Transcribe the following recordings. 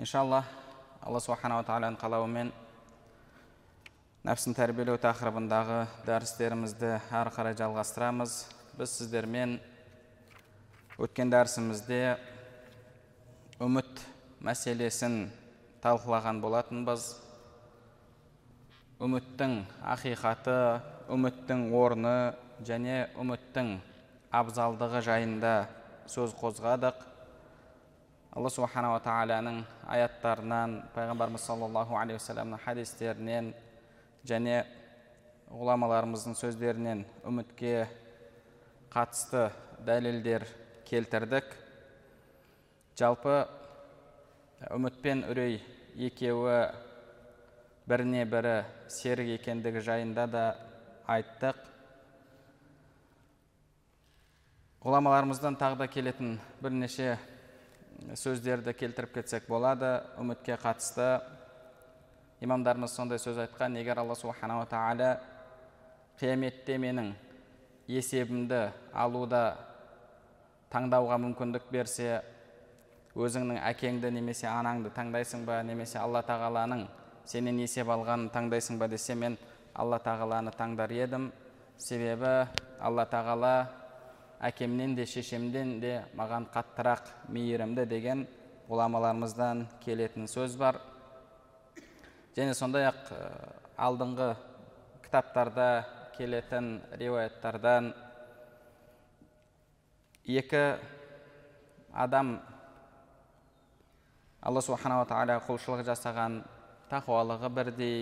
Иншалла алла субханала тағаланың қалауымен нәпсін тәрбиелеу тақырыбындағы дәрістерімізді әрі қарай жалғастырамыз. Біз сіздермен өткен дәрісімізде үміт мәселесін талқылаған болатынбыз. Үміттің ақиқаты үміттің орны және үміттің абзалдығы жайында сөз қозғадық. Алла субханала тағаланың аяттарынан пайғамбарымыз саллаллаху алейхи уассаламның хадистерінен және ғұламаларымыздың сөздерінен үмітке қатысты дәлелдер келтірдік. Жалпы үміт пен үрей екеуі біріне бірі серік екендігі жайында да айттық. Ғұламаларымыздан тағы да келетін бірнеше сөздерді келтіріп кетсек болады. Үмітке қатысты имамдарымыз сондай сөз айтқан. Егер алла субханала тағала қияметте менің есебімді алуда таңдауға мүмкіндік берсе өзіңнің әкеңді немесе анаңды таңдайсың ба немесе алла тағаланың сенен есеп алғанын таңдайсың ба десе мен алла тағаланы таңдар едім. Себебі алла тағала әкемнен де шешемден де маған қаттырақ мейірімді деген ғұламаларымыздан келетін сөз бар. Және сондай ақ алдыңғы кітаптарда келетін риуаяттардан екі адам алла субханала тағала құлшылық жасаған тақуалығы бірдей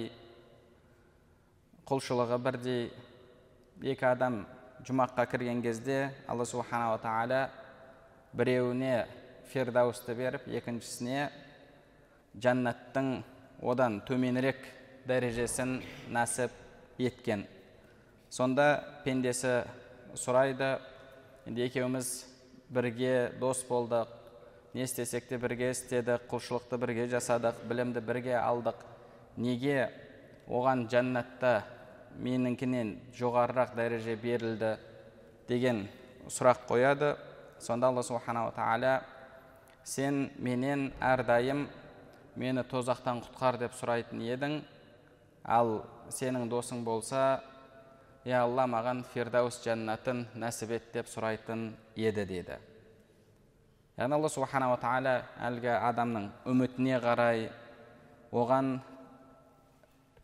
құлшылығы бірдей екі адам жұмаққа кірген кезде алла субханала тағала біреуіне фирдаусты беріп екіншісіне жәннаттың одан төменірек дәрежесін нәсіп еткен сонда пендесі сұрайды енді екеуміз бірге дос болдық не істесек те бірге істедік құлшылықты бірге жасадық білімді бірге алдық неге оған жәннатта меніңкінен жоғарырақ дәреже берілді деген сұрақ қояды сонда алла субханала тағала сен менен әрдайым мені тозақтан құтқар деп сұрайтын едің ал сенің досың болса я алла маған фирдаус жәннатын нәсіп ет деп сұрайтын еді деді яғни алла субханала тағала әлгі адамның үмітіне қарай оған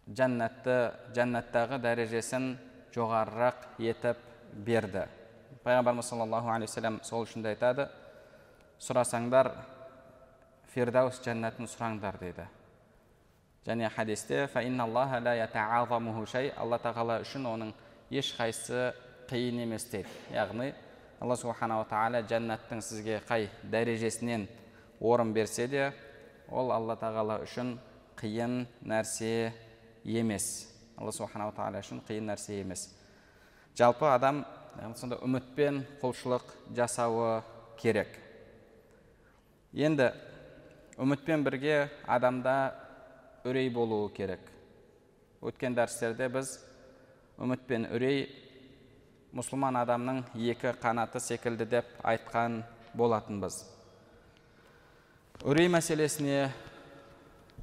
жәннатты жәннаттағы дәрежесін жоғарырақ етіп берді пайғамбарымыз саллаллаху алейхи вассалам сол үшін де айтады сұрасаңдар фирдаус жәннатын сұраңдар дейді және хадисте алла тағала үшін оның ешқайсысы қиын емес дейді яғни алла субханала тағала жәннаттың сізге қай дәрежесінен орын берсе де ол алла тағала үшін қиын нәрсе емес. Алла субханала тағала үшін қиын нәрсе емес. Жалпы адам сонда үмітпен құлшылық жасауы керек. Енді үмітпен бірге адамда үрей болуы керек. Өткен дәрістерде біз үміт пен үрей мұсылман адамның екі қанаты секілді деп айтқан болатынбыз. Үрей мәселесіне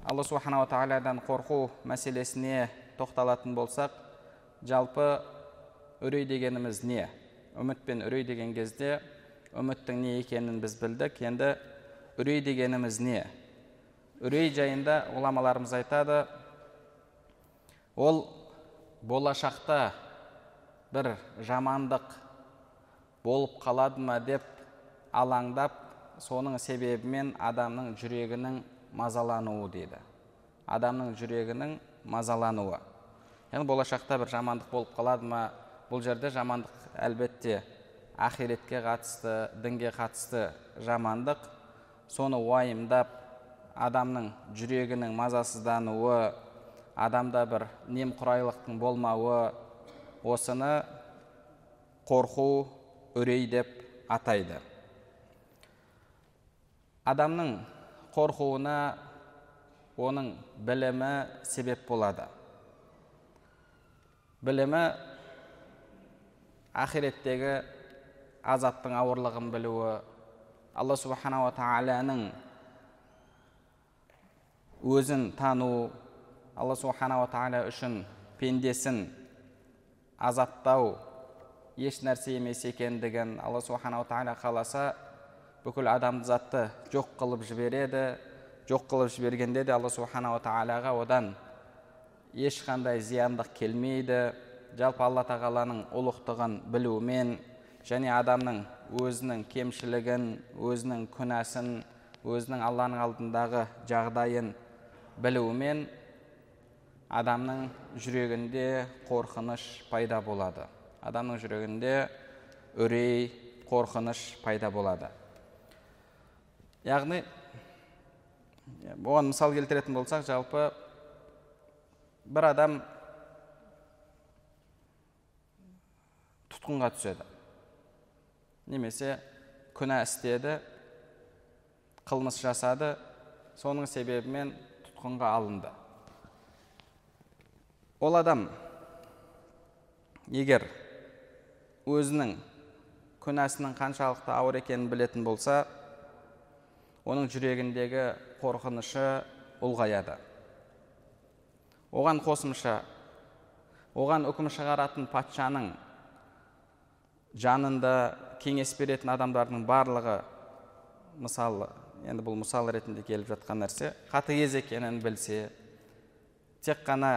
алла субханала тағаладан қорқу мәселесіне тоқталатын болсақ жалпы үрей дегеніміз не? Үміт пен үрей деген кезде үміттің не екенін біз білдік. Енді үрей дегеніміз не? Үрей жайында ғұламаларымыз айтады ол болашақта бір жамандық болып қалады ма? деп алаңдап соның себебімен адамның жүрегінің мазалануы дейді. Адамның жүрегінің мазалануы. Яғни болашақта бір жамандық болып қалады ма? Бұл жерде жамандық әлбетте ақиретке қатысты дінге қатысты жамандық. Соны уайымдап адамның жүрегінің мазасыздануы адамда бір немқұрайлықтың болмауы осыны қорқу үрей деп атайды. Адамның қорқуына оның білімі себеп болады. Білімі ақиреттегі азаптың ауырлығын білуі алла субханала тағаланың өзін тану алла субханала тағала үшін пендесін азаптау еш нәрсе емес екендігін алла субханала тағала қаласа бүкіл адамды затты жоқ қылып жібереді жоқ қылып жібергенде де алла субханала тағалаға одан ешқандай зияндық келмейді. Жалпы алла тағаланың ұлықтығын білумен және адамның өзінің кемшілігін өзінің күнәсін өзінің алланың алдындағы жағдайын білумен адамның жүрегінде қорқыныш пайда болады. Адамның жүрегінде үрей қорқыныш пайда болады. Яғни бұған мысал келтіретін болсақ жалпы бір адам тұтқынға түседі. Немесе күнә істеді қылмыс жасады соның себебімен тұтқынға алынды. Ол адам егер өзінің күнәсінің қаншалықты ауыр екенін білетін болса оның жүрегіндегі қорқынышы ұлғаяды. Оған қосымша оған үкім шығаратын патшаның жанында кеңес беретін адамдардың барлығы мысалы енді бұл мысал ретінде келіп жатқан нәрсе қатыгез екенін білсе тек қана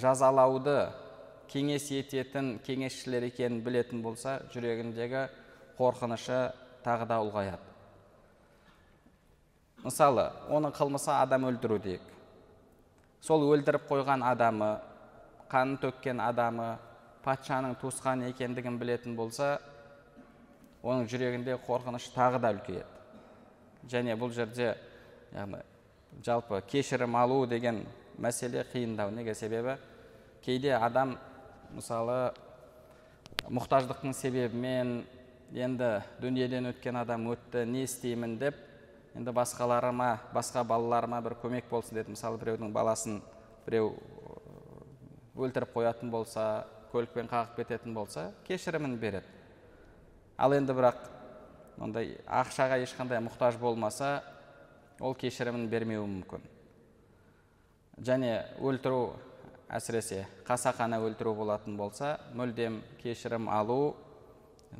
жазалауды кеңес ететін кеңесшілер екенін білетін болса жүрегіндегі қорқынышы тағы да ұлғаяды. Мысалы оның қылмысы адам өлтіру дейік. Сол өлтіріп қойған адамы қанын төккен адамы патшаның туысқаны екендігін білетін болса оның жүрегінде қорқыныш тағы да үлкейеді. Және бұл жерде яғни жалпы кешірім алу деген мәселе қиындау. Неге себебі? Кейде адам мысалы мұқтаждықтың себебімен енді дүниеден өткен адам өтті не істеймін деп енді басқаларыма басқа балаларыма бір көмек болсын деді мысалы біреудің баласын біреу өлтіріп қоятын болса көлікпен қағып кететін болса кешірімін береді. Ал енді бірақ ондай ақшаға ешқандай мұқтаж болмаса ол кешірімін бермеуі мүмкін. Және өлтіру әсіресе қасақана өлтіру болатын болса мүлдем кешірім алу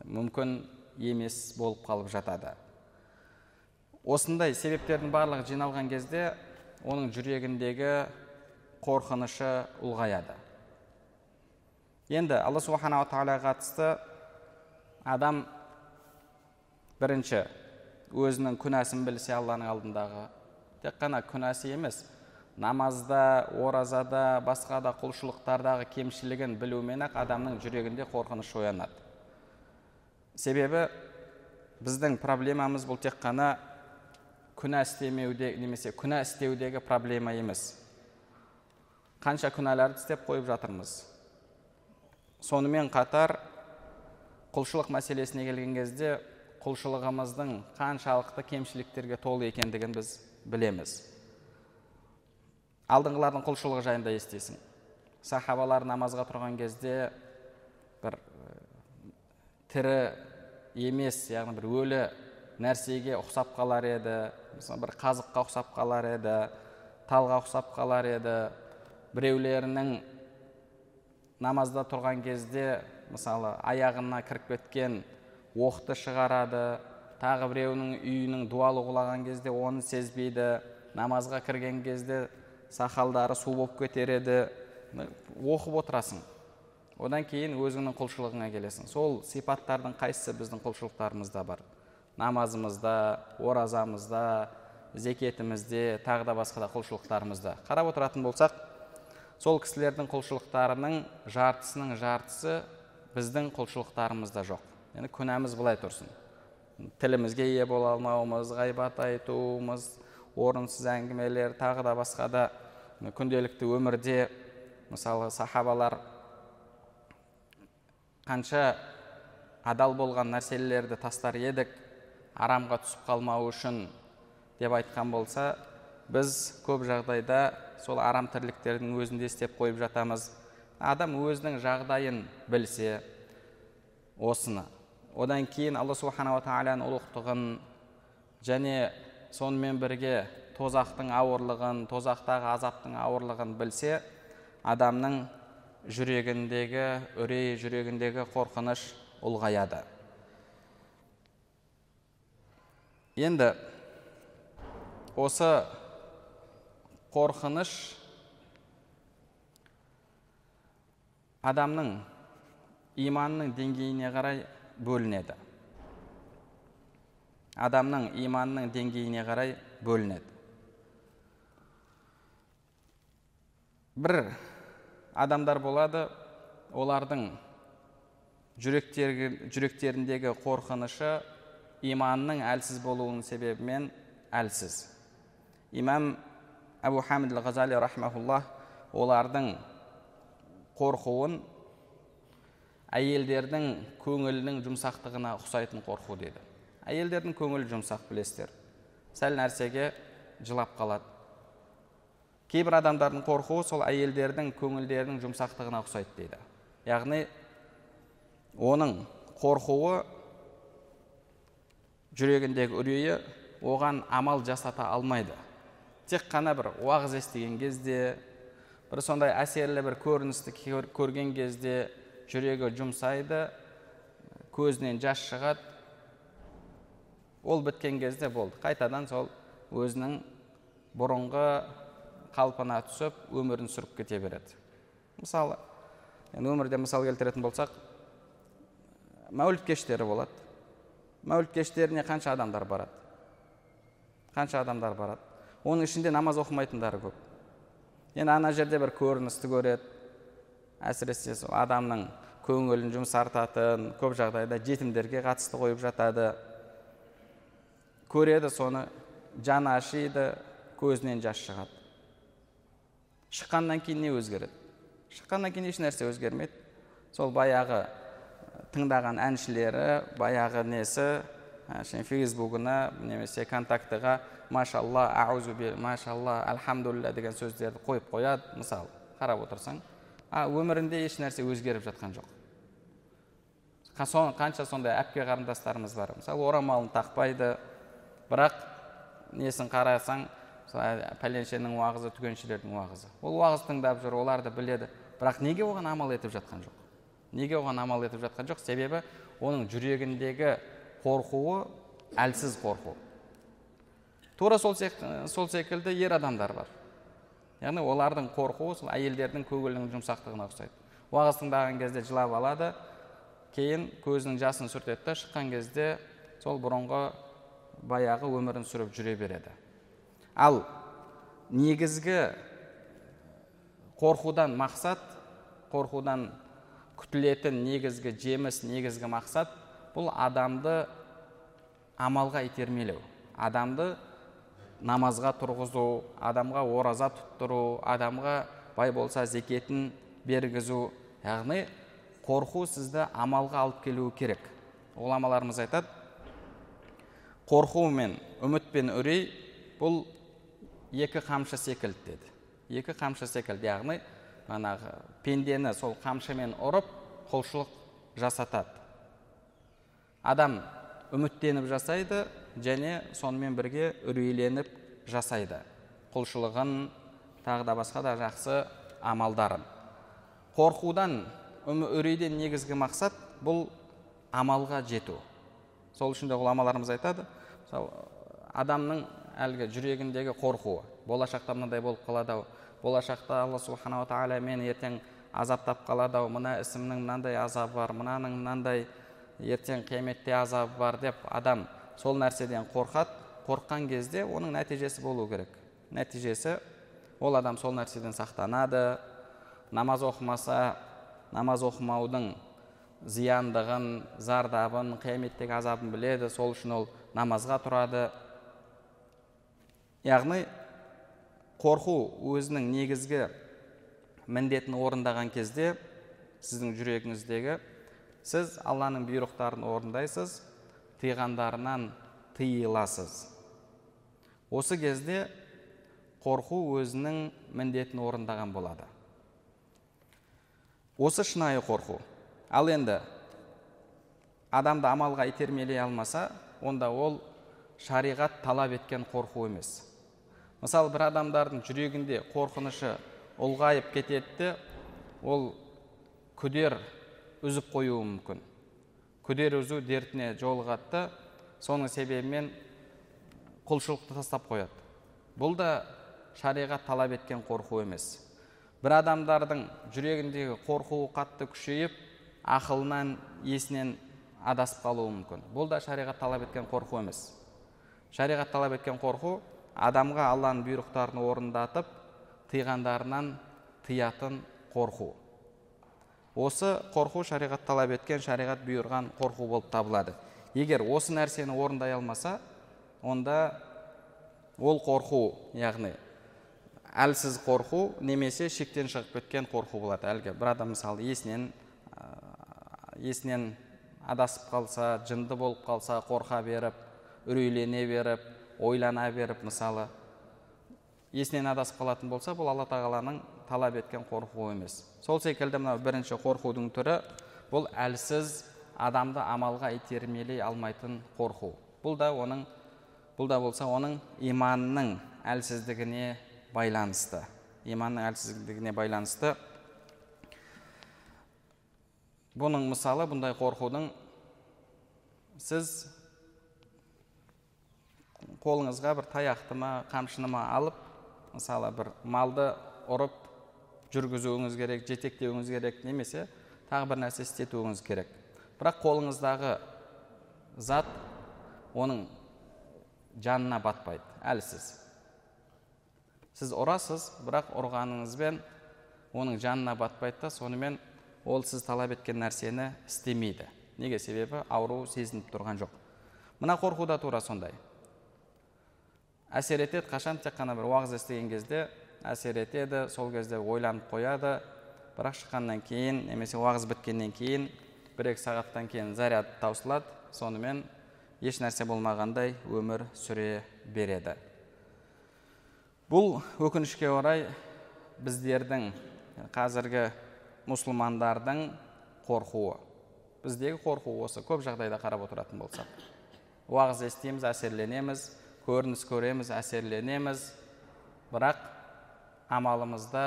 мүмкін емес болып қалып жатады. Осындай себептердің барлығы жиналған кезде оның жүрегіндегі қорқынышы ұлғаяды. Енді алла субханала тағалаға қатысты адам бірінші өзінің күнәсін білсе алланың алдындағы тек қана күнәсі емес намазда оразада басқа да құлшылықтардағы кемшілігін білумен ақ адамның жүрегінде қорқыныш оянады. Себебі біздің проблемамыз бұл тек қана күнә істемеуде немесе күнә істеудегі проблема емес қанша күнәларды істеп қойып жатырмыз сонымен қатар құлшылық мәселесіне келген кезде құлшылығымыздың қаншалықты кемшіліктерге толы екендігін біз білеміз алдыңғылардың құлшылығы жайында естисің сахабалар намазға тұрған кезде бір тірі емес яғни бір өлі нәрсеге ұқсап қалар еді? Мысалы бір қазыққа ұқсап қалар еді талға ұқсап қалар еді. Біреулерінің намазда тұрған кезде мысалы аяғына кіріп кеткен оқты шығарады тағы біреуінің үйінің дуалы құлаған кезде оны сезбейді намазға кірген кезде сақалдары су болып кетер еді. Оқып отырасың. Одан кейін өзіңнің құлшылығыңа келесің. Сол сипаттардың қайсысы біздің құлшылықтарымызда бар? Намазымызда оразамызда зекетімізде тағы да басқа да құлшылықтарымызда. Қарап отыратын болсақ сол кісілердің құлшылықтарының жартысының жартысы біздің құлшылықтарымызда жоқ. Енді күнәміз былай тұрсын. Тілімізге ие бола алмауымыз ғайбат айтуымыз орынсыз әңгімелер тағы да басқа да күнделікті өмірде мысалы сахабалар қанша адал болған нәрселерді тастар едік арамға түсіп қалмау үшін деп айтқан болса біз көп жағдайда сол арам тірліктердің өзінде істеп қойып жатамыз. Адам өзінің жағдайын білсе осыны. Одан кейін алла субханала тағаланың ұлықтығын және сонымен бірге тозақтың ауырлығын тозақтағы азаптың ауырлығын білсе адамның жүрегіндегі үрей жүрегіндегі қорқыныш ұлғаяды. Енді осы қорқыныш адамның иманның деңгейіне қарай бөлінеді адамның иманның деңгейіне қарай бөлінеді бір адамдар болады олардың жүректеріндегі қорқынышы иманның әлсіз болуының себебімен әлсіз имам әбу хамид ғазали рахмауллах олардың қорқуын әйелдердің көңілінің жұмсақтығына ұқсайтын қорқу дейді әйелдердің көңілі жұмсақ білесіздер сәл нәрсеге жылап қалады кейбір адамдардың қорқуы сол әйелдердің көңілдерінің жұмсақтығына ұқсайды дейді яғни оның қорқуы жүрегіндегі үрейі оған амал жасата алмайды. Тек қана бір уағыз естіген кезде бір сондай әсерлі бір көріністі көрген кезде жүрегі жұмсайды көзінен жас шығады. Ол біткен кезде болды. Қайтадан сол өзінің бұрынғы қалпына түсіп өмірін сүріп кете береді. Мысалы өмірде мысал келтіретін болсақ мәуліт кештері болады. Мәуліт кештеріне қанша адамдар барады? Қанша адамдар барады? Оның ішінде намаз оқымайтындары көп. Енді ана жерде бір көріністі көреді. Әсіресе сол адамның көңілін жұмсартатын көп жағдайда жетімдерге қатысты қойып жатады. Көреді соны жаны ашиды көзінен жас шығады. Шыққаннан кейін не өзгереді? Шыққаннан кейін ешнәрсе өзгермейді. Сол баяғы тыңдаған әншілері баяғы несі фейсбугына немесе контактыға машалла аузу машалла альхамдулилля деген сөздерді қойып қояды. Мысалы қарап отырсаң а өмірінде еш нәрсе өзгеріп жатқан жоқ қанша сондай әпке қарындастарымыз бар. Мысалы орамалын тақпайды. Бірақ несін қарасаң пәленшенің уағызы түгеншелердің уағызы. Ол уағыз тыңдап жүр оларды біледі. Бірақ неге оған амал етіп жатқан жоқ? Неге оған амал етіп жатқан жоқ? Себебі оның жүрегіндегі қорқуы әлсіз қорқу. Тура сол, сол секілді ер адамдар бар. Яғни олардың қорқуы сол әйелдердің көңілінің жұмсақтығына ұқсайды. Уағыз тыңдаған кезде жылап алады кейін көзінің жасын сүртеді шыққан кезде сол бұрынғы баяғы өмірін сүріп жүре береді. Ал негізгі қорқудан мақсат қорқудан күтілетін негізгі жеміс негізгі мақсат бұл адамды амалға итермелеу. Адамды намазға тұрғызу адамға ораза тұттыру адамға бай болса зекетін бергізу яғни қорқу сізді амалға алып келуі керек. Ғұламаларымыз айтады. Қорқу мен үміт пен үрей бұл екі қамшы секілді деді. Екі қамшы секілді яғни манағы пендені сол қамшымен ұрып құлшылық жасатады. Адам үміттеніп жасайды және сонымен бірге үрейленіп жасайды. Құлшылығын тағы да басқа да жақсы амалдарын. Қорқудан үрейден негізгі мақсат бұл амалға жету. Сол үшін де ғұламаларымыз айтады мысалы адамның әлгі жүрегіндегі қорқуы болашақта мынандай болып қалады ау болашақта алла субханала тағала мені ертең азаптап қалады ау. Мына ісімнің мынандай азабы бар мынаның мынандай ертең қияметте азабы бар деп адам сол нәрседен қорқады. Қорыққан кезде оның нәтижесі болу керек. Нәтижесі ол адам сол нәрседен сақтанады. Намаз оқымаса намаз оқымаудың зияндығын зардабын қияметтегі азабын біледі. Сол үшін ол намазға тұрады. Яғни қорқу өзінің негізгі міндетін орындаған кезде сіздің жүрегіңіздегі сіз алланың бұйрықтарын орындайсыз тыйғандарынан тыйыласыз. Осы кезде қорқу өзінің міндетін орындаған болады. Осы шынайы қорқу. Ал енді адамды амалға итермелей алмаса онда ол шариғат талап еткен қорқу емес. Мысалы бір адамдардың жүрегінде қорқынышы ұлғайып кетеді ол күдер үзіп қоюы мүмкін. Күдер үзу дертіне жолығады соның себебімен құлшылықты тастап қояды. Бұл да шариғат талап еткен қорқу емес. Бір адамдардың жүрегіндегі қорқуы қатты күшейіп ақылынан есінен адасып қалуы мүмкін. Бұл да шариғат талап еткен қорқу емес. Шариғат талап еткен қорқу адамға алланың бұйрықтарын орындатып тыйғандарынан тыятын қорқу. Осы қорқу шариғат талап еткен шариғат бұйырған қорқу болып табылады. Егер осы нәрсені орындай алмаса онда ол қорқу яғни әлсіз қорқу немесе шектен шығып кеткен қорқу болады. Әлгі бір адам мысалы есінен есінен адасып қалса жынды болып қалса қорқа беріп үрейлене беріп ойлана беріп мысалы есінен адасып қалатын болса бұл алла тағаланың талап еткен қорқуы емес. Сол секілді мынау бірінші қорқудың түрі бұл әлсіз адамды амалға итермелей алмайтын қорқу. Бұл да оның бұл да болса оның иманының әлсіздігіне байланысты. Иманның әлсіздігіне байланысты. Бұның мысалы бұндай қорқудың сіз қолыңызға бір таяқты ма қамшыны ма алып мысалы бір малды ұрып жүргізуіңіз керек жетектеуіңіз керек немесе тағы бір нәрсе істетуіңіз керек. Бірақ қолыңыздағы зат оның жанына батпайды. Әлсіз сіз ұрасыз бірақ ұрғаныңызбен оның жанына батпайды да сонымен ол сіз талап еткен нәрсені істемейді. Неге? Себебі ауру сезініп тұрған жоқ. Мына қорқу да тура сондай. Әсер етеді. Қашан тек қана бір уағыз естіген кезде әсер етеді сол кезде ойланып қояды. Бірақ шыққаннан кейін немесе уағыз біткеннен кейін бір екі сағаттан кейін заряд таусылады. Сонымен еш нәрсе болмағандай өмір сүре береді. Бұл өкінішке орай біздердің қазіргі мұсылмандардың қорқуы. Біздегі қорқу осы. Көп жағдайда қарап отыратын болсақ. Уағыз естиміз әсерленеміз. Көрініс көреміз әсерленеміз. Бірақ амалымызда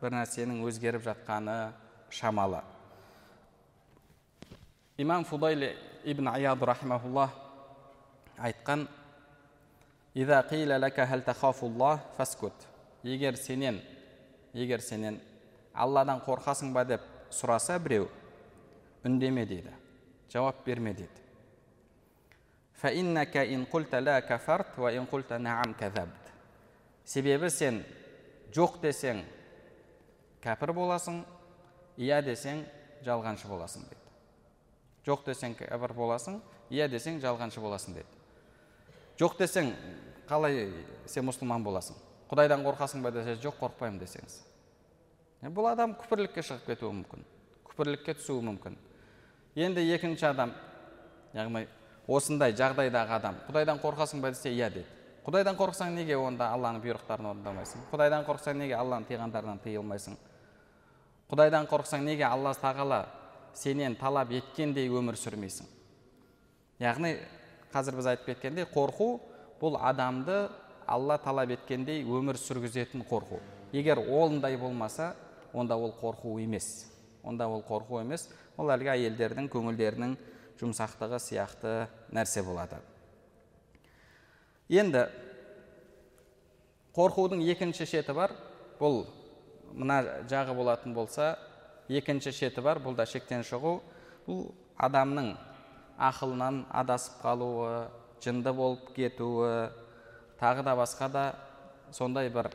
бір нәрсенің өзгеріп жатқаны шамалы. Имам фудайли ибн аяд рахимахулла айтқан егер сенен егер сенен алладан қорқасың ба? деп сұраса біреу үндеме дейді жауап берме дейді. Себебі сен жоқ десең кәпір боласың иә десең жалғаншы боласың дейді. Жоқ десең кәпір боласың иә десең жалғаншы боласың дейді. Жоқ десең қалай сен мұсылман боласың? Құдайдан қорқасың ба десе жоқ қорықпаймын десеңіз. Бұл адам күпірлікке шығып кетуі мүмкін күпірлікке түсуі мүмкін. Енді екінші адам яғни осындай жағдайдағы адам құдайдан қорқасың ба? десе иә деді. Құдайдан қорықсаң неге онда алланың бұйрықтарын орындамайсың? Құдайдан қорықсаң неге алланың тыйғандарынан тыйылмайсың? Құдайдан қорықсаң неге алла тағала сенен талап еткендей өмір сүрмейсің? Яғни қазір біз айтып кеткендей қорқу бұл адамды алла талап еткендей өмір сүргізетін қорқу. Егер ондай болмаса онда ол қорқу емес. Онда ол қорқу емес. Ол әлгі әйелдердің көңілдерінің жұмсақтығы сияқты нәрсе болады. Енді қорқудың екінші шеті бар. Бұл мына жағы болатын болса екінші шеті бар. Бұл да шектен шығу. Бұл адамның ақылынан адасып қалуы жынды болып кетуі тағы да басқа да сондай бір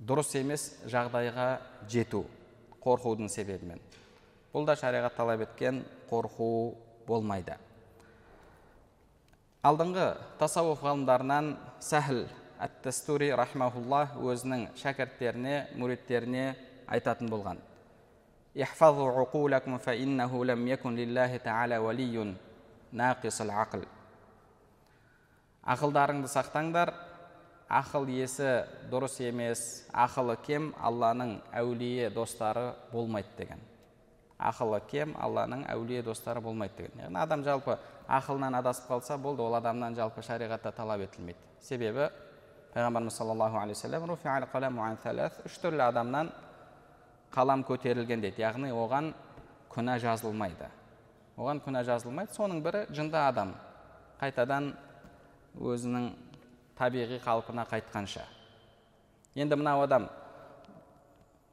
дұрыс емес жағдайға жету қорқудың себебімен. Бұл да шариғат талап еткен қорқу болмайды. Алдыңғы тасауф ғалымдарынан сәхіл әт тастури рахмаулла өзінің шәкірттеріне мүриттеріне айтатын болған. Ақылдарыңды сақтаңдар ақыл есі дұрыс емес ақылы кем алланың әулие достары болмайды деген. Ақылы кем алланың әулие достары болмайды деген. Яғни адам жалпы ақылынан адасып қалса болды ол адамнан жалпы шариғатта талап етілмейді. Себебі пайғамбарымыз саллаллаху алейхи үш түрлі адамнан қалам көтерілген дейді. Яғни оған күнә жазылмайды. Оған күнә жазылмайды. Соның бірі жынды адам. Қайтадан өзінің табиғи қалпына қайтқанша. Енді мынау адам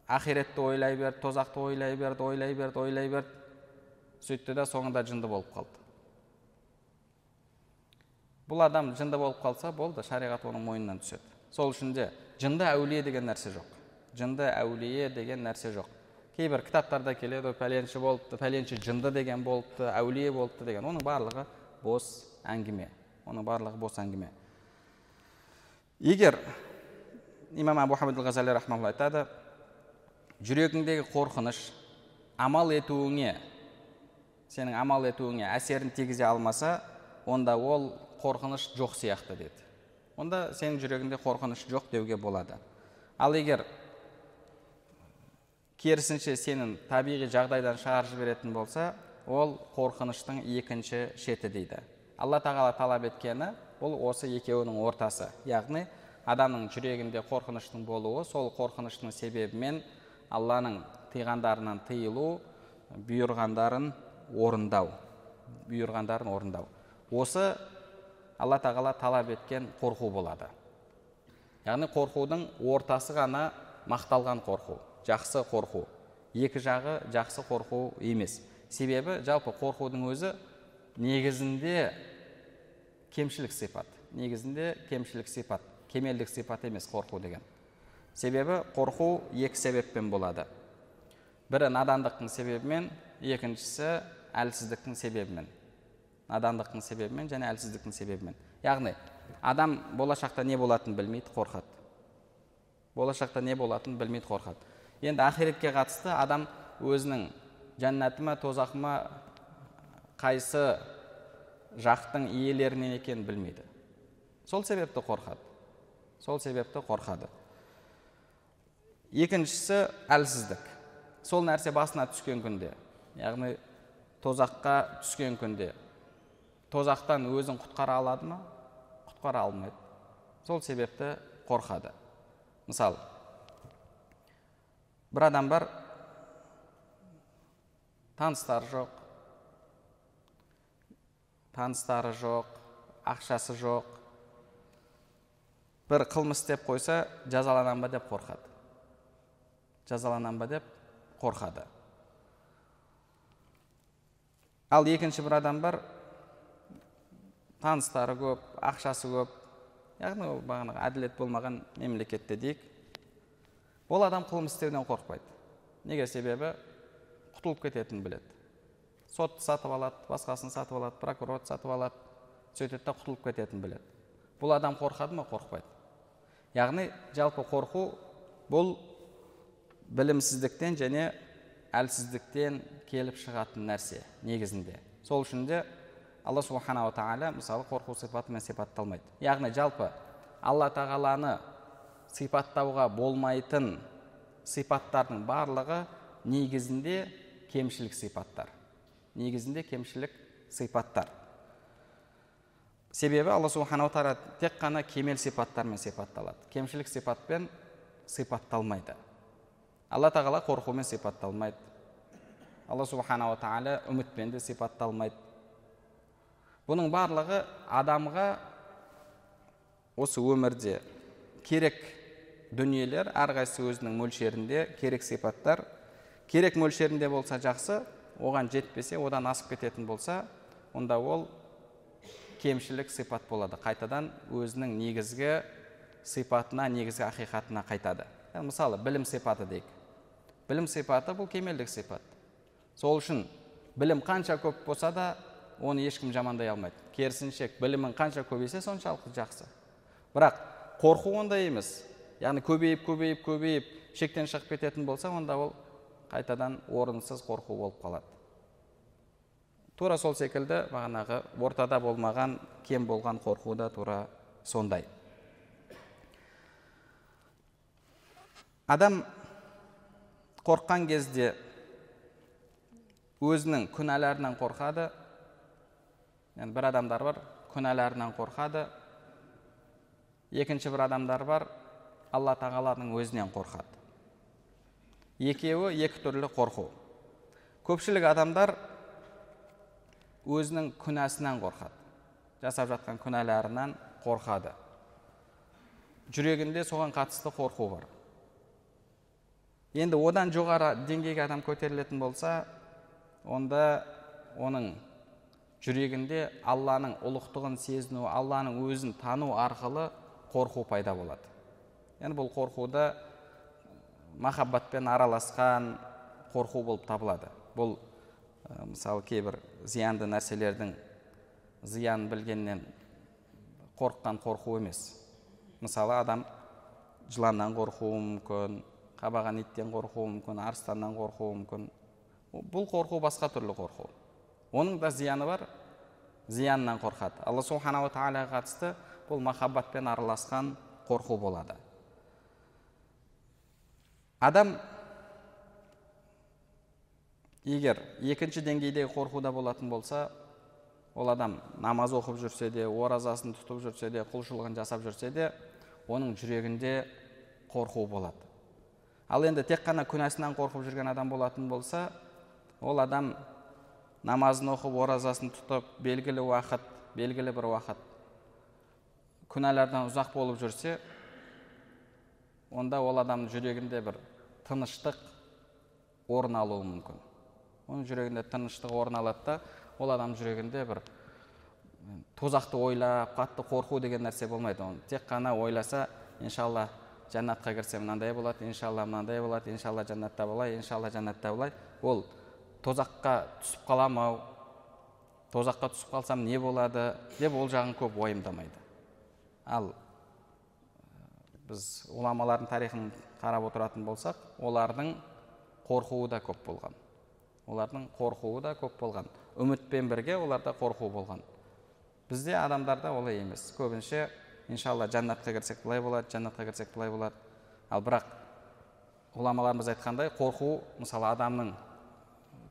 ақиретті ойлай берді тозақты ойлай берді ойлай берді ойлай берді сөйтті да соңында жынды болып қалды бұл адам жынды болып қалса болды шариғат оның мойнынан түседі сол үшін де жынды әулие деген нәрсе жоқ жынды әулие деген нәрсе жоқ кейбір кітаптарда келеді пәленші болыпты пәленші жынды деген болыпты әулие болыпты деген оның барлығы бос әңгіме оның барлығы бос әңгіме егер имам абу хамид ғазали айтады жүрегіңдегі қорқыныш амал етуіңе сенің амал етуіңе әсерін тигізе алмаса онда ол қорқыныш жоқ сияқты деді. Онда сенің жүрегіңде қорқыныш жоқ деуге болады. Ал егер керісінше сенің табиғи жағдайдан шығарып жіберетін болса ол қорқыныштың екінші шеті дейді. Алла тағала талап еткені бұл осы екеуінің ортасы. Яғни адамның жүрегінде қорқыныштың болуы сол қорқыныштың себебімен алланың тыйғандарынан тыйылу бұйырғандарын орындау бұйырғандарын орындау. Осы алла тағала талап еткен қорқу болады. Яғни қорқудың ортасы ғана мақталған қорқу жақсы қорқу. Екі жағы жақсы қорқу емес. Себебі жалпы қорқудың өзі негізінде кемшілік сипат. Негізінде кемшілік сипат кемелдік сипат емес қорқу деген. Себебі қорқу екі себеппен болады. Бірі надандықтың себебімен екіншісі әлсіздіктің себебімен. Надандықтың себебімен және әлсіздіктің себебімен. Яғни адам болашақта не болатынын білмейді қорқады. Болашақта не болатынын білмейді қорқады. Енді ақиретке қатысты адам өзінің жәннаты ма тозақы ма қайсы жақтың иелерінен екенін білмейді. Сол себепті қорқады. Сол себепті қорқады. Екіншісі әлсіздік. Сол нәрсе басына түскен күнде яғни тозаққа түскен күнде тозақтан өзін құтқара алады ма? Құтқара алмайды. Сол себепті қорқады. Мысалы бір адам бар таныстары жоқ таныстары жоқ ақшасы жоқ бір қылмыс істеп қойса жазаланам ба деп қорқады. Жазаланам ба деп қорқады. Ал екінші бір адам бар таныстары көп ақшасы көп. Яғни ол бағанағы әділет болмаған мемлекетте дейік. Ол адам қылмыс істеуден қорықпайды. Неге? Себебі құтылып кететінін біледі. Сотты сатып алады басқасын сатып алады прокурорды сатып алады сөйтеді да құтылып кететінін біледі. Бұл адам қорқады ма? Қорықпайды. Яғни жалпы қорқу бұл білімсіздіктен және әлсіздіктен келіп шығатын нәрсе негізінде. Сол үшін де алла субханала тағала мысалы қорқу сипатымен сипатталмайды. Яғни жалпы алла тағаланы сипаттауға болмайтын сипаттардың барлығы негізінде кемшілік сипаттар. Негізінде кемшілік сипаттар. Себебі алла субханала тағала тек қана кемел сипаттармен сипатталады. Кемшілік сипатпен сипатталмайды. Алла тағала қорқумен сипатталмайды. Алла субханала тағала үмітпен де сипатталмайды. Бұның барлығы адамға осы өмірде керек дүниелер әрқайсысы өзінің мөлшерінде керек сипаттар. Керек мөлшерінде болса жақсы оған жетпесе одан асып кететін болса онда ол кемшілік сипат болады. Қайтадан өзінің негізгі сипатына негізгі ақиқатына қайтады. Мысалы білім сипаты дейік. Білім сипаты бұл кемелдік сипат сол үшін білім қанша көп болса да оны ешкім жамандай алмайды керісінше білімің қанша көбейсе соншалықты жақсы бірақ қорқу ондай емес яғни көбейіп көбейіп көбейіп шектен шығып кететін болса онда ол қайтадан орынсыз қорқу болып қалады тура сол секілді бағанағы ортада болмаған кем болған қорқу да тура сондай адам қорыққан кезде өзінің күнәларынан қорқады. Yani бір адамдар бар күнәларынан қорқады. Екінші бір адамдар бар алла тағаланың өзінен қорқады. Екеуі екі түрлі қорқу. Көпшілік адамдар өзінің күнәсінен қорқады. Жасап жатқан күнәларынан қорқады. Жүрегінде соған қатысты қорқу бар. Енді одан жоғары деңгейге адам көтерілетін болса онда оның жүрегінде алланың ұлықтығын сезіну алланың өзін тану арқылы қорқу пайда болады. Яғни бұл қорқуды махаббатпен араласқан қорқу болып табылады. Бұл мысалы кейбір зиянды нәрселердің зиянын білгеннен қорыққан қорқу емес. Мысалы адам жыланнан қорқуы мүмкін қабаған иттен қорқуы мүмкін арыстаннан қорқуы мүмкін. Бұл қорқу басқа түрлі қорқу. Оның да зияны бар зиянынан қорқады. Алла субханала тағалаға қатысты бұл махаббатпен араласқан қорқу болады. Адам егер екінші деңгейдегі қорқуда болатын болса ол адам намаз оқып жүрсе де оразасын тұтып жүрсе де құлшылығын жасап жүрсе де оның жүрегінде қорқу болады. Ал енді тек қана күнәсінен қорқып жүрген адам болатын болса ол адам намазын оқып оразасын тұтып белгілі уақыт белгілі бір уақыт күнәлардан ұзақ болып жүрсе онда ол адамның жүрегінде бір тыныштық орын алуы мүмкін. Оның жүрегінде тыныштық орын алады да ол адам жүрегінде бір тозақты ойлап қатты қорқу деген нәрсе болмайды. Оны тек қана ойласа иншалла жәннатқа кірсем мынандай болады иншалла мынандай болады иншалла жәннатта болай иншалла жәннатта болай ол тозаққа түсіп қалам ау тозаққа түсіп қалсам не болады деп ол жағын көп уайымдамайды ал біз ғұламалардың тарихын қарап отыратын болсақ олардың қорқуы да көп болған олардың қорқуы да көп болған үмітпен бірге оларда қорқу болған бізде адамдарда олай емес көбінше иншалла жәннатқа кірсек былай болады жәннатқа кірсек былай болады. Ал бірақ ғұламаларымыз айтқандай қорқу мысалы адамның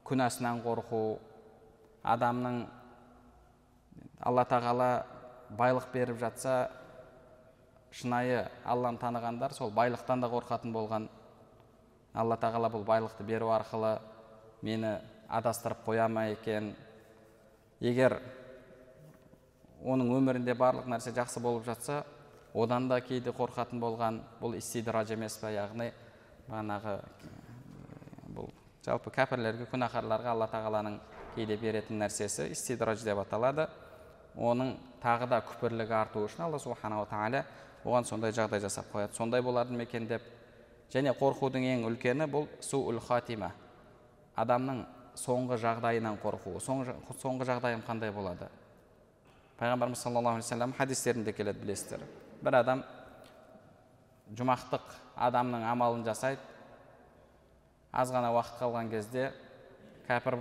күнәсінен қорқу адамның алла тағала байлық беріп жатса шынайы алланы танығандар сол байлықтан да қорқатын болған. Алла тағала бұл байлықты беру арқылы мені адастырып қоя ма екен? Егер оның өмірінде барлық нәрсе жақсы болып жатса одан да кейде қорқатын болған бұл истидраж емес па яғни бағанағы жалпы кәпірлерге күнәһарларға алла тағаланың кейде беретін нәрсесі истидраж деп аталады. Оның тағы да күпірлігі арту үшін алла субханала тағала оған сондай жағдай жасап қояды. Сондай болады ма екен деп. Және қорқудың ең үлкені бұл суул хатима. Адамның соңғы жағдайынан қорқуы соңғы жағдайым қандай болады? Пайғамбарымыз саллаллаху алейхи вассалам хадистерінде келеді білесіздер бір адам жұмақтық адамның амалын жасайды аз ғана уақыт қалған кезде кәпір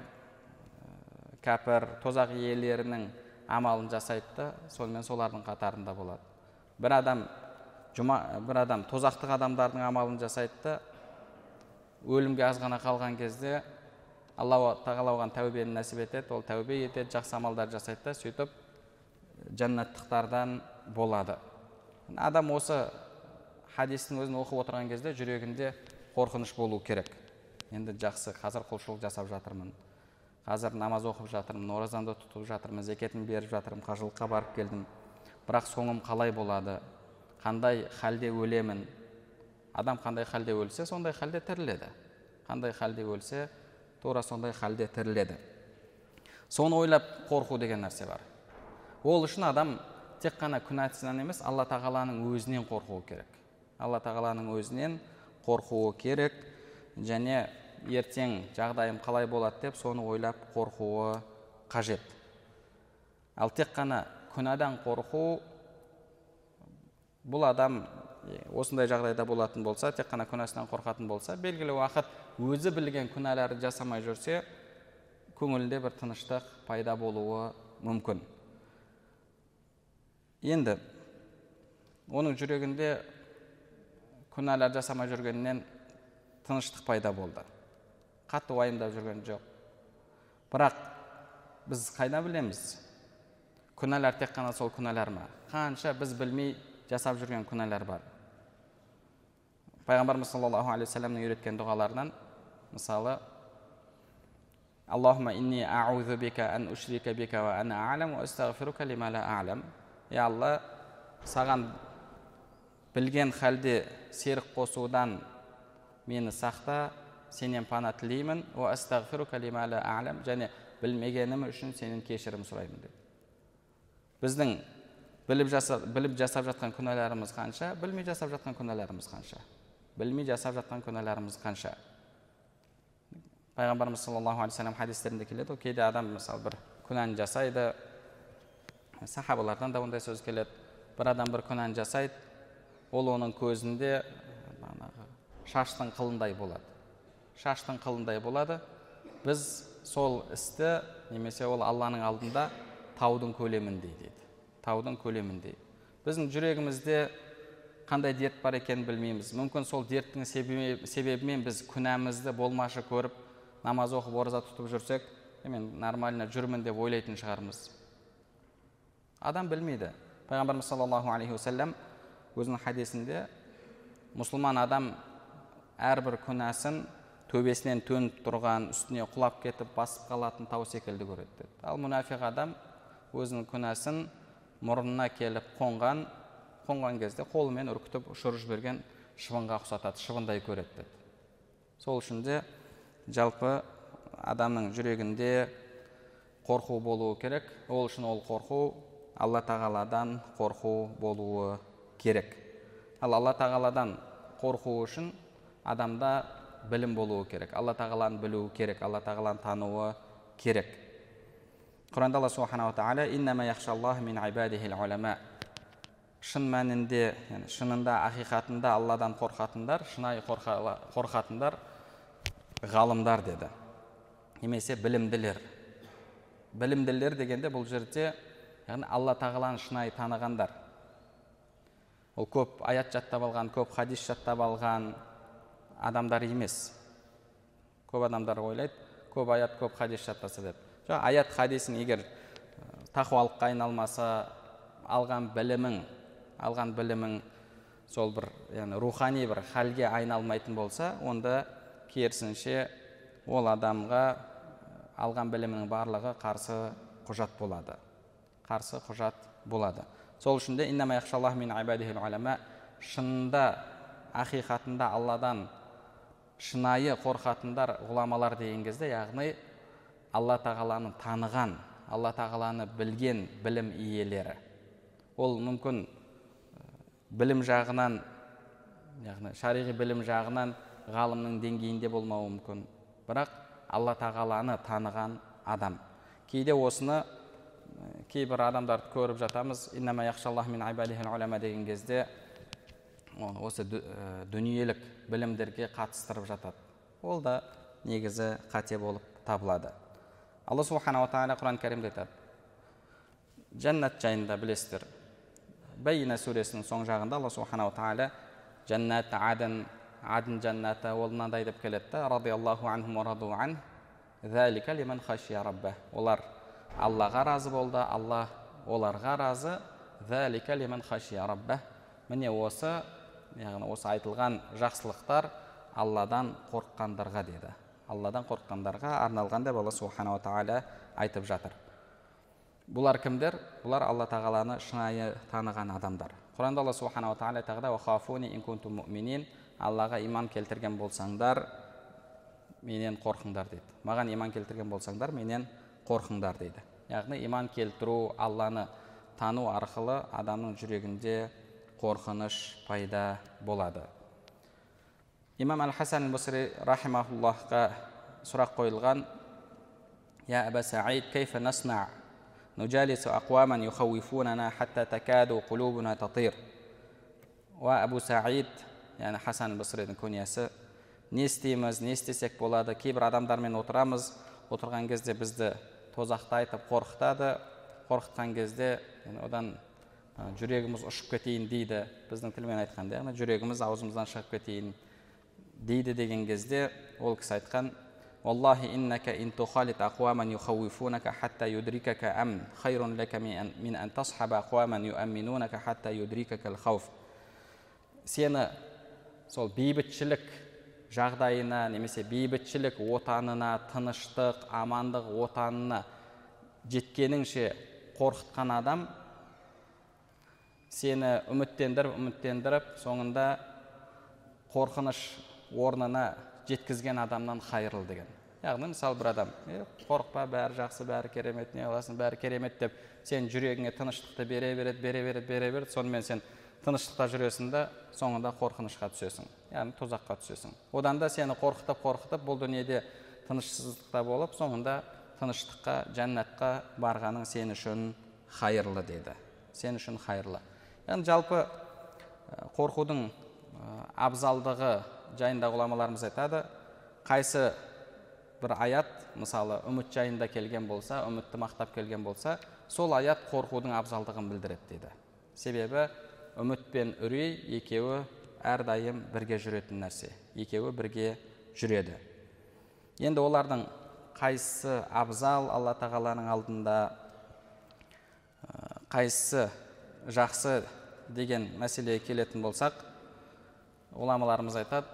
кәпір тозақ иелерінің амалын жасайды да сонымен солардың қатарында болады бір адам жұма бір адам тозақтық адамдардың амалын жасайды да өлімге аз ғана қалған кезде алла тағала оған тәубені нәсіп етеді ол тәубе етеді жақсы амалдар жасайды да сөйтіп жәннаттықтардан болады. Адам осы хадистің өзін оқып отырған кезде жүрегінде қорқыныш болу керек. Енді жақсы қазір құлшылық жасап жатырмын. Қазір намаз оқып жатырмын оразамды тұтып жатырмын зекетімді беріп жатырмын қажылыққа барып келдім. Бірақ соңым қалай болады? Қандай халде өлемін? Адам қандай халде өлсе сондай халде тіріледі. Қандай халде өлсе тура сондай халде тіріледі. Соны ойлап қорқу деген нәрсе бар. Ол үшін адам тек қана күнәсінен емес алла тағаланың өзінен қорқуы керек. Алла тағаланың өзінен қорқуы керек. Және ертең жағдайым қалай болады деп соны ойлап қорқуы қажет. Ал тек қана күнәдан қорқу бұл адам осындай жағдайда болатын болса тек қана күнәсінен қорқатын болса белгілі уақыт өзі білген күнәларды жасамай жүрсе көңілінде бір тыныштық пайда болуы мүмкін. Енді оның жүрегінде күнәлар жасамай жүргеннен тыныштық пайда болды. Қатты уайымдап жүрген жоқ. Бірақ біз қайдан білеміз? Күнәлар тек қана сол күнәлар ма қанша біз білмей жасап жүрген күнәлар бар пайғамбарымыз саллаллаху алейхи вассаламның үйреткен дұғаларынан мысалы аллахума инни аузу бика ан ушрика бика ва лима ла е алла саған білген халде серік қосудан мені сақта сенен пана тілеймін және білмегенім үшін сенен кешірім сұраймын деді біздің біліп жасап, біліп жасап жатқан күнәларымыз қанша білмей жасап жатқан күнәларымыз қанша білмей жасап жатқан күнәларымыз қанша пайғамбарымыз саллаллаху алейхи вассалам хадистерінде келеді ғой кейде адам мысалы бір күнәні жасайды сахабалардан да ондай сөз келеді бір адам бір күнәні жасайды ол оның көзінде шаштың қылындай болады шаштың қылындай болады біз сол істі немесе ол алланың алдында таудың көлеміндей дейді таудың көлеміндей біздің жүрегімізде қандай дерт бар екенін білмейміз мүмкін сол дерттің себебімен біз күнәмізді болмашы көріп намаз оқып ораза тұтып жүрсек мен нормально жүрмін деп ойлайтын шығармыз адам білмейді пайғамбарымыз саллаллаху алейхи уассалам өзінің хадисінде мұсылман адам әрбір күнәсін төбесінен төніп тұрған үстіне құлап кетіп басып қалатын тау секілді көреді деді ал мұнафиқ адам өзінің күнәсін мұрнына келіп қонған қонған кезде қолымен үркітіп ұшырып жіберген шыбынға ұқсатады шыбындай көреді деді сол үшін де жалпы адамның жүрегінде қорқу болуы керек. Ол үшін ол қорқу алла тағаладан қорқу болуы керек. Ал алла тағаладан қорқу үшін адамда білім болуы керек. Алла тағаланы білуі керек. Алла тағаланы тануы керек. Құранда алла субханала тағала шын мәнінде шынында ақиқатында алладан қорқатындар шынайы қорқатындар ғалымдар деді. Немесе білімділер. Білімділер дегенде бұл жерде яғни алла тағаланы шынайы танығандар. Ол көп аят жаттап алған көп хадис жаттап алған адамдар емес. Көп адамдар ойлайды көп аят көп хадис жаттаса деп. Жоқ аят хадисің егер тақуалыққа айналмаса алған білімің алған білімің сол бір яғни рухани бір халге айналмайтын болса онда керісінше ол адамға алған білімінің барлығы қарсы құжат болады. Қарсы құжат болады сол үшін де шынында ақиқатында алладан шынайы қорқатындар ғұламалар деген кезде яғни алла тағаланы таныған алла тағаланы білген білім иелері ол мүмкін білім жағынан яғни шариғи білім жағынан ғалымның деңгейінде болмауы мүмкін бірақ алла тағаланы таныған адам кейде осыны кейбір адамдарды көріп жатамыз деген кезде осы дүниелік білімдерге қатыстырып жатады. Ол да негізі қате болып табылады. Алла субханала тағала құран кәрімде айтады. Жәннат жайында білесіздер. Бәйина сүресінің соң жағында алла субханала тағала жәннат адын адын жәннаты ол мынандай деп келеді да олар аллаға разы болды алла оларға разы. Міне осы яғни осы айтылған жақсылықтар алладан қорыққандарға деді. Алладан қорыққандарға арналған деп алла субханала тағала айтып жатыр. Бұлар кімдер? Бұлар алла тағаланы шынайы таныған адамдар. Құранда алла субханала тағала аллаға иман келтірген болсаңдар менен қорқыңдар дейді маған иман келтірген болсаңдар менен қорқыңдар дейді яғни иман келтіру алланы тану арқылы адамның жүрегінде қорқыныш пайда болады имам әл хасан басри рахимахуллахқа сұрақ қойылған я аба саид кейфа насна نجالس أقواما يخوفوننا حتى تكاد قلوبنا تطير وأبو سعيد яғни хасан басридің күниясы не істейміз не істесек болады кейбір адамдармен отырамыз отырған кезде бізді тозақты айтып қорқытады қорқытқан кезде одан жүрегіміз ұшып кетейін дейді біздің тілмен айтқанда яғни жүрегіміз аузымыздан шығып кетейін дейді деген кезде ол кісі айтқан والله إنك إن تخالط أقواما يخوفونك حتى يدركك أمن خير لك من أن تصحب أقواما يؤمنونك حتى يدركك الخوف сені сол бейбітшілік жағдайына немесе бейбітшілік отанына тыныштық амандық отанына жеткеніңше қорқытқан адам сені үміттендіріп үміттендіріп соңында қорқыныш орнына жеткізген адамнан қайырлы деген. Яғни мысалы бір адам е қорықпа бәрі жақсы бәрі керемет не қыласың бәрі керемет деп сен жүрегіңе тыныштықты бере береді бере береді бере береді сонымен сен тыныштықта жүресің да соңында қорқынышқа түсесің. Яғни тозаққа түсесің. Одан да сені қорқытып қорқытып бұл дүниеде тынышсыздықта болып соңында тыныштыққа жәннатқа барғаның сен үшін хайырлы деді. Сен үшін хайырлы. Яғни жалпы қорқудың абзалдығы жайында ғұламаларымыз айтады. Қайсы бір аят мысалы үміт жайында келген болса үмітті мақтап келген болса сол аят қорқудың абзалдығын білдіреді дейді себебі үміт пен үрей екеуі әрдайым бірге жүретін нәрсе. Екеуі бірге жүреді. Енді олардың қайсысы абзал алла тағаланың алдында қайсысы жақсы деген мәселеге келетін болсақ ғұламаларымыз айтады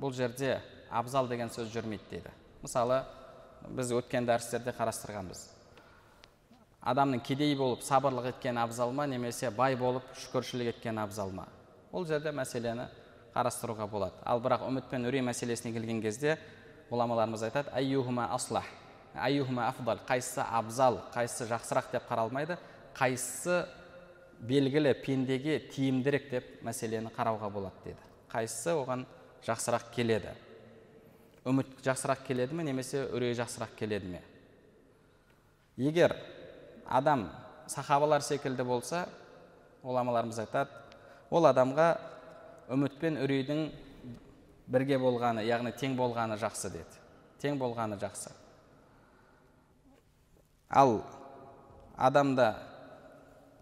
бұл жерде абзал деген сөз жүрмейді дейді. Мысалы біз өткен дәрістерде қарастырғанбыз. Адамның кедей болып сабырлық еткен абзал ма немесе бай болып шүкіршілік еткен абзал ма ол жерде мәселені қарастыруға болады. Ал бірақ үміт пен үрей мәселесіне келген кезде ғұламаларымыз айтады айюхума аслах айюхума афдал қайсысы абзал қайсысы жақсырақ деп қаралмайды. Қайсысы белгілі пендеге тиімдірек деп мәселені қарауға болады дейді қайсысы оған жақсырақ келеді? Үміт жақсырақ келеді ме немесе үрей жақсырақ келеді ме? Егер адам сахабалар секілді болса ғұламаларымыз айтады ол адамға үміт пен үрейдің бірге болғаны яғни тең болғаны жақсы деді. Тең болғаны жақсы. Ал адамда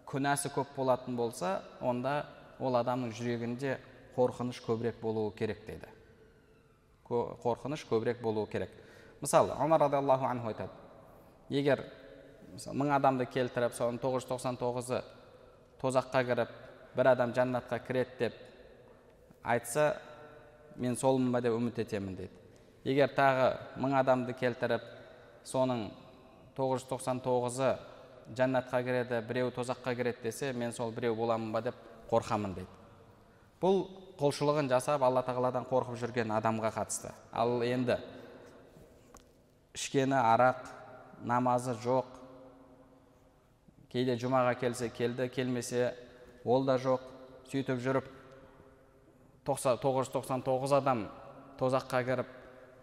күнәсі көп болатын болса онда ол адамның жүрегінде қорқыныш көбірек болуы керек дейді. Қорқыныш көбірек болуы керек. Мысалы омар радиаллаху анху айтады. Егер мың адамды келтіріп соның тоғыз жүз тоқсан тоғызы тозаққа кіріп бір адам жәннатқа кіреді деп айтса мен солмын ба? деп үміт етемін дейді. Егер тағы мың адамды келтіріп соның тоғыз жүз тоқсан тоғызы жәннатқа кіреді біреуі тозаққа кіреді десе мен сол біреу боламын ба? деп қорқамын дейді. Бұл құлшылығын жасап алла тағаладан қорқып жүрген адамға қатысты. Ал енді ішкені арақ намазы жоқ кейде жұмаға келсе келді келмесе ол да жоқ. Сөйтіп жүріп тоғыз адам тозаққа кіріп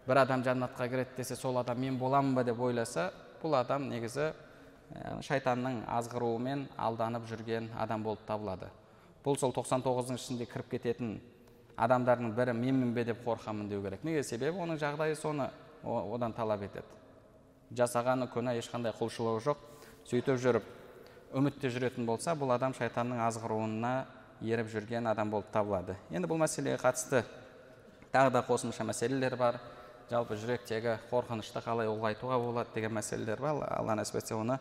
бір адам жәннатқа кіреді десе сол адам мен боламын ба деп ойласа бұл адам негізі шайтанның азғыруымен алданып жүрген адам болып табылады. Бұл сол 99 тоғыздың ішінде кіріп кететін адамдардың бірі менмін бе деп қорқамын деу керек. Неге? Себебі оның жағдайы соны одан талап етеді. Жасағаны күнә ешқандай құлшылығы жоқ. Сөйтіп жүріп үмітте жүретін болса бұл адам шайтанның азғыруына еріп жүрген адам болып табылады. Енді бұл мәселеге қатысты тағы да қосымша мәселелер бар. Жалпы жүректегі қорқынышты қалай ұлғайтуға болады деген мәселелер бар. Алла нәсіп етсе оны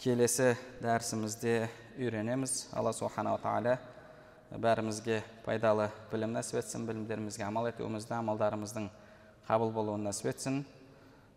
келесі дәрісімізде үйренеміз. Алла субханала тағала бәрімізге пайдалы білім нәсіп етсін білімдерімізге амал етуімізді амалдарымыздың қабыл болуын нәсіп етсін.